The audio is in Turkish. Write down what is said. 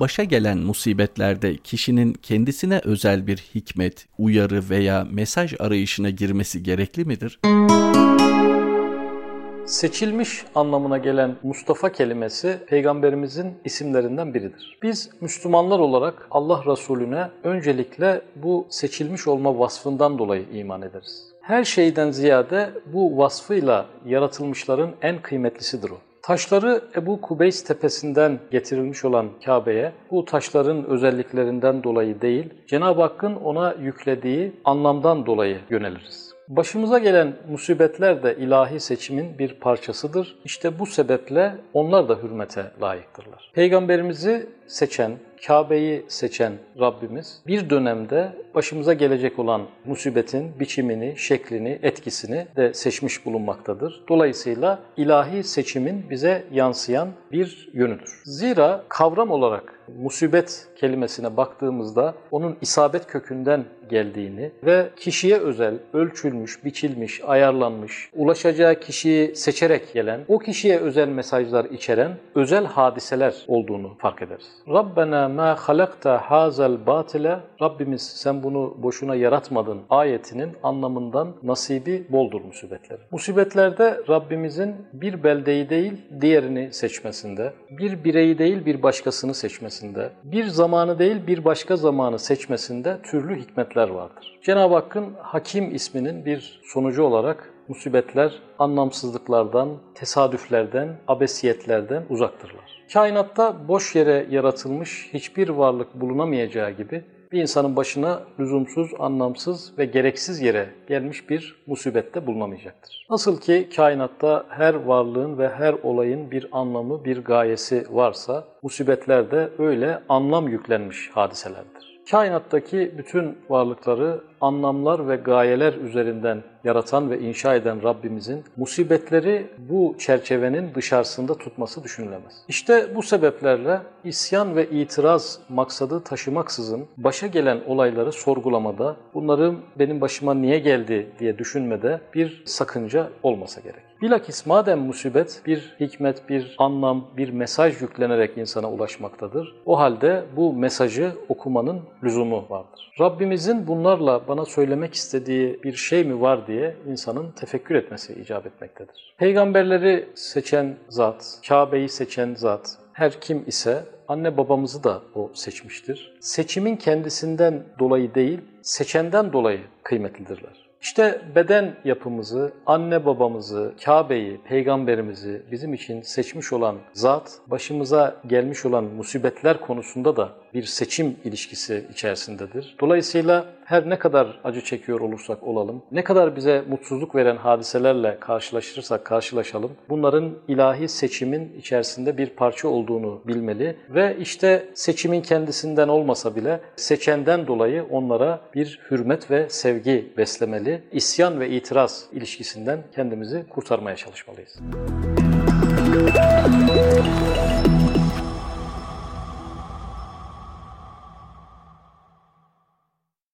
Başa gelen musibetlerde kişinin kendisine özel bir hikmet, uyarı veya mesaj arayışına girmesi gerekli midir? Seçilmiş anlamına gelen Mustafa kelimesi peygamberimizin isimlerinden biridir. Biz Müslümanlar olarak Allah Resulüne öncelikle bu seçilmiş olma vasfından dolayı iman ederiz. Her şeyden ziyade bu vasfıyla yaratılmışların en kıymetlisidir o. Taşları Ebu Kubeys tepesinden getirilmiş olan Kabe'ye bu taşların özelliklerinden dolayı değil, Cenab-ı Hakk'ın ona yüklediği anlamdan dolayı yöneliriz. Başımıza gelen musibetler de ilahi seçimin bir parçasıdır. İşte bu sebeple onlar da hürmete layıktırlar. Peygamberimizi seçen, Kabe'yi seçen Rabbimiz bir dönemde başımıza gelecek olan musibetin biçimini, şeklini, etkisini de seçmiş bulunmaktadır. Dolayısıyla ilahi seçimin bize yansıyan bir yönüdür. Zira kavram olarak musibet kelimesine baktığımızda onun isabet kökünden geldiğini ve kişiye özel, ölçülmüş, biçilmiş, ayarlanmış, ulaşacağı kişiyi seçerek gelen, o kişiye özel mesajlar içeren özel hadiseler olduğunu fark ederiz. Rabbena ma halakta hazel batile Rabbimiz sen bunu boşuna yaratmadın ayetinin anlamından nasibi boldur musibetler. Musibetlerde Rabbimizin bir beldeyi değil diğerini seçmesinde, bir bireyi değil bir başkasını seçmesinde, bir zamanı değil bir başka zamanı seçmesinde türlü hikmetler vardır. Cenab-ı Hakk'ın Hakim isminin bir sonucu olarak musibetler anlamsızlıklardan, tesadüflerden, abesiyetlerden uzaktırlar. Kainatta boş yere yaratılmış hiçbir varlık bulunamayacağı gibi bir insanın başına lüzumsuz, anlamsız ve gereksiz yere gelmiş bir musibette bulunamayacaktır. Nasıl ki kainatta her varlığın ve her olayın bir anlamı, bir gayesi varsa, musibetler de öyle anlam yüklenmiş hadiselerdir. Kainattaki bütün varlıkları anlamlar ve gayeler üzerinden yaratan ve inşa eden Rabbimizin musibetleri bu çerçevenin dışarısında tutması düşünülemez. İşte bu sebeplerle isyan ve itiraz maksadı taşımaksızın başa gelen olayları sorgulamada, bunların benim başıma niye geldi diye düşünmede bir sakınca olmasa gerek. Bilakis madem musibet bir hikmet, bir anlam, bir mesaj yüklenerek insana ulaşmaktadır, o halde bu mesajı okumanın lüzumu vardır. Rabbimizin bunlarla bana söylemek istediği bir şey mi var diye insanın tefekkür etmesi icap etmektedir. Peygamberleri seçen zat, Kabe'yi seçen zat, her kim ise anne babamızı da o seçmiştir. Seçimin kendisinden dolayı değil, seçenden dolayı kıymetlidirler. İşte beden yapımızı, anne babamızı, Kabe'yi, peygamberimizi bizim için seçmiş olan zat, başımıza gelmiş olan musibetler konusunda da bir seçim ilişkisi içerisindedir. Dolayısıyla her ne kadar acı çekiyor olursak olalım, ne kadar bize mutsuzluk veren hadiselerle karşılaşırsak karşılaşalım, bunların ilahi seçimin içerisinde bir parça olduğunu bilmeli ve işte seçimin kendisinden olmasa bile seçenden dolayı onlara bir hürmet ve sevgi beslemeli, isyan ve itiraz ilişkisinden kendimizi kurtarmaya çalışmalıyız. Müzik